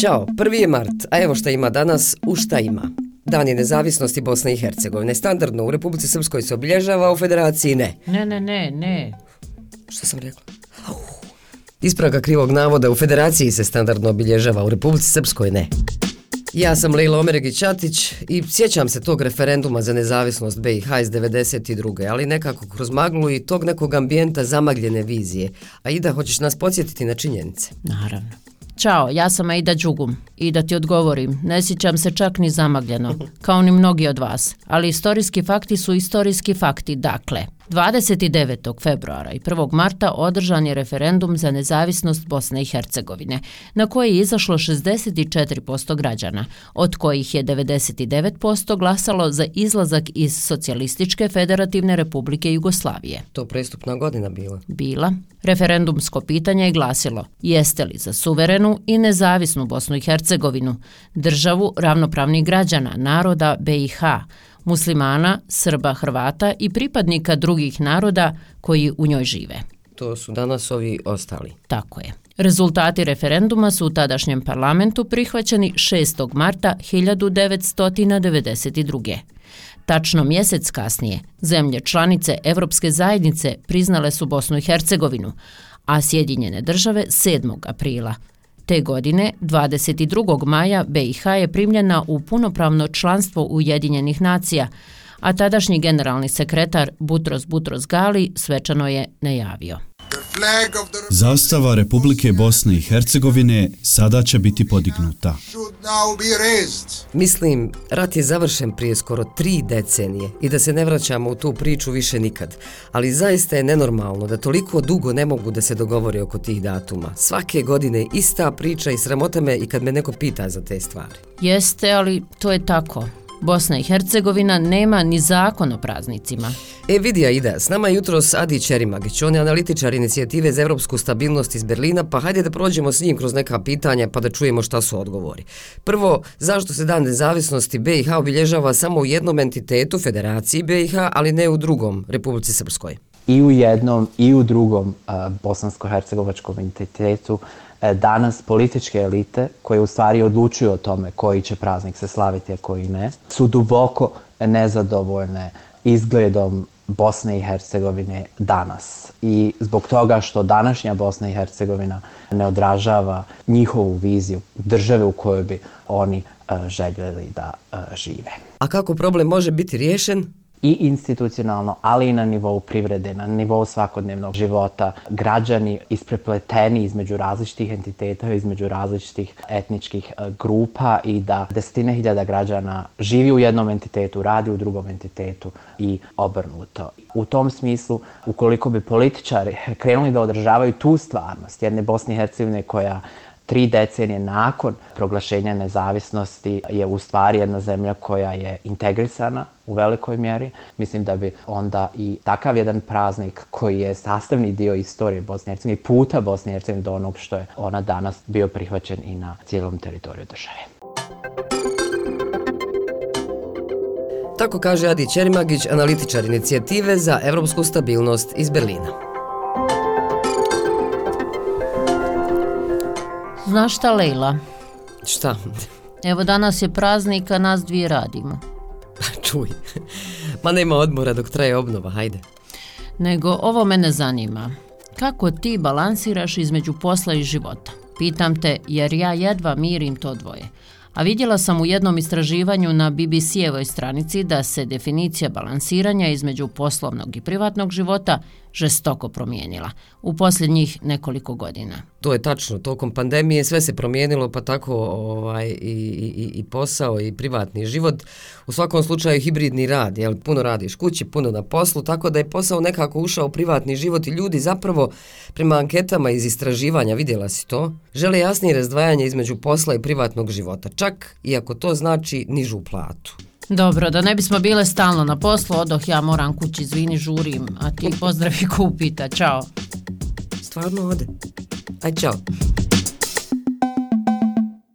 Ćao, prvi je mart, a evo šta ima danas, u šta ima. Dan je nezavisnosti Bosne i Hercegovine. Standardno u Republici Srpskoj se obilježava, u Federaciji ne. Ne, ne, ne, ne. Šta sam rekla? Ispravka krivog navoda, u Federaciji se standardno obilježava, u Republici Srpskoj ne. Ja sam Lejla Omeregi-Ćatić i sjećam se tog referenduma za nezavisnost BiH iz 92. ali nekako kroz maglu i tog nekog ambijenta zamagljene vizije. A Ida, hoćeš nas podsjetiti na činjenice? Naravno. Ćao, ja sam Aida Đugum i da ti odgovorim, ne sjećam se čak ni zamagljeno, kao ni mnogi od vas, ali istorijski fakti su istorijski fakti, dakle, 29. februara i 1. marta održan je referendum za nezavisnost Bosne i Hercegovine, na koje je izašlo 64% građana, od kojih je 99% glasalo za izlazak iz Socijalističke federativne republike Jugoslavije. To prestupna godina bila. Bila. Referendumsko pitanje je glasilo jeste li za suverenu i nezavisnu Bosnu i Hercegovinu, državu ravnopravnih građana, naroda BiH, muslimana, Srba, Hrvata i pripadnika drugih naroda koji u njoj žive. To su danas ovi ostali. Tako je. Rezultati referenduma su u tadašnjem parlamentu prihvaćeni 6. marta 1992. Tačno mjesec kasnije, zemlje članice Evropske zajednice priznale su Bosnu i Hercegovinu, a Sjedinjene države 7. aprila Te godine, 22. maja, BiH je primljena u punopravno članstvo Ujedinjenih nacija, a tadašnji generalni sekretar Butros Butros Gali svečano je najavio. Zastava Republike Bosne i Hercegovine sada će biti podignuta. Mislim, rat je završen prije skoro tri decenije i da se ne vraćamo u tu priču više nikad. Ali zaista je nenormalno da toliko dugo ne mogu da se dogovori oko tih datuma. Svake godine ista priča i sramota me i kad me neko pita za te stvari. Jeste, ali to je tako. Bosna i Hercegovina nema ni zakon o praznicima. E, vidi Aida, s nama je jutro s Adi Čerimagić, on je analitičar inicijative za evropsku stabilnost iz Berlina, pa hajde da prođemo s njim kroz neka pitanja pa da čujemo šta su odgovori. Prvo, zašto se dan nezavisnosti BiH obilježava samo u jednom entitetu, Federaciji BiH, ali ne u drugom, Republici Srpskoj? I u jednom i u drugom uh, bosansko-hercegovačkom entitetu E, danas političke elite koje u stvari odlučuju o tome koji će praznik se slaviti, a koji ne, su duboko nezadovoljne izgledom Bosne i Hercegovine danas. I zbog toga što današnja Bosna i Hercegovina ne odražava njihovu viziju države u kojoj bi oni e, željeli da e, žive. A kako problem može biti riješen? I institucionalno, ali i na nivou privrede, na nivou svakodnevnog života, građani isprepleteni između različitih entiteta, između različitih etničkih eh, grupa i da desetine hiljada građana živi u jednom entitetu, radi u drugom entitetu i obrnuto. U tom smislu, ukoliko bi političari krenuli da održavaju tu stvarnost jedne Bosne i Hercegovine koja tri decenije nakon proglašenja nezavisnosti je u stvari jedna zemlja koja je integrisana u velikoj mjeri. Mislim da bi onda i takav jedan praznik koji je sastavni dio istorije Bosne i Hercegovine i puta Bosne i Hercegovine do onog što je ona danas bio prihvaćen i na cijelom teritoriju države. Tako kaže Adi Čerimagić, analitičar inicijative za evropsku stabilnost iz Berlina. Znaš šta, Lejla? Šta? Evo danas je praznik, a nas dvije radimo. Čuj, ma nema odmora dok traje obnova, hajde. Nego ovo mene zanima. Kako ti balansiraš između posla i života? Pitam te, jer ja jedva mirim to dvoje. A vidjela sam u jednom istraživanju na BBC-evoj stranici da se definicija balansiranja između poslovnog i privatnog života žestoko promijenila u posljednjih nekoliko godina. To je tačno, tokom pandemije sve se promijenilo, pa tako ovaj, i, i, i posao i privatni život. U svakom slučaju hibridni rad, jel, puno radiš kući, puno na poslu, tako da je posao nekako ušao u privatni život i ljudi zapravo prema anketama iz istraživanja, vidjela si to, žele jasnije razdvajanje između posla i privatnog života, čak i ako to znači nižu platu. Dobro, da ne bismo bile stalno na poslu, odoh ja moram kući, izvini, žurim, a ti pozdravi kupita, čao. Stvarno ode. Aj, čao.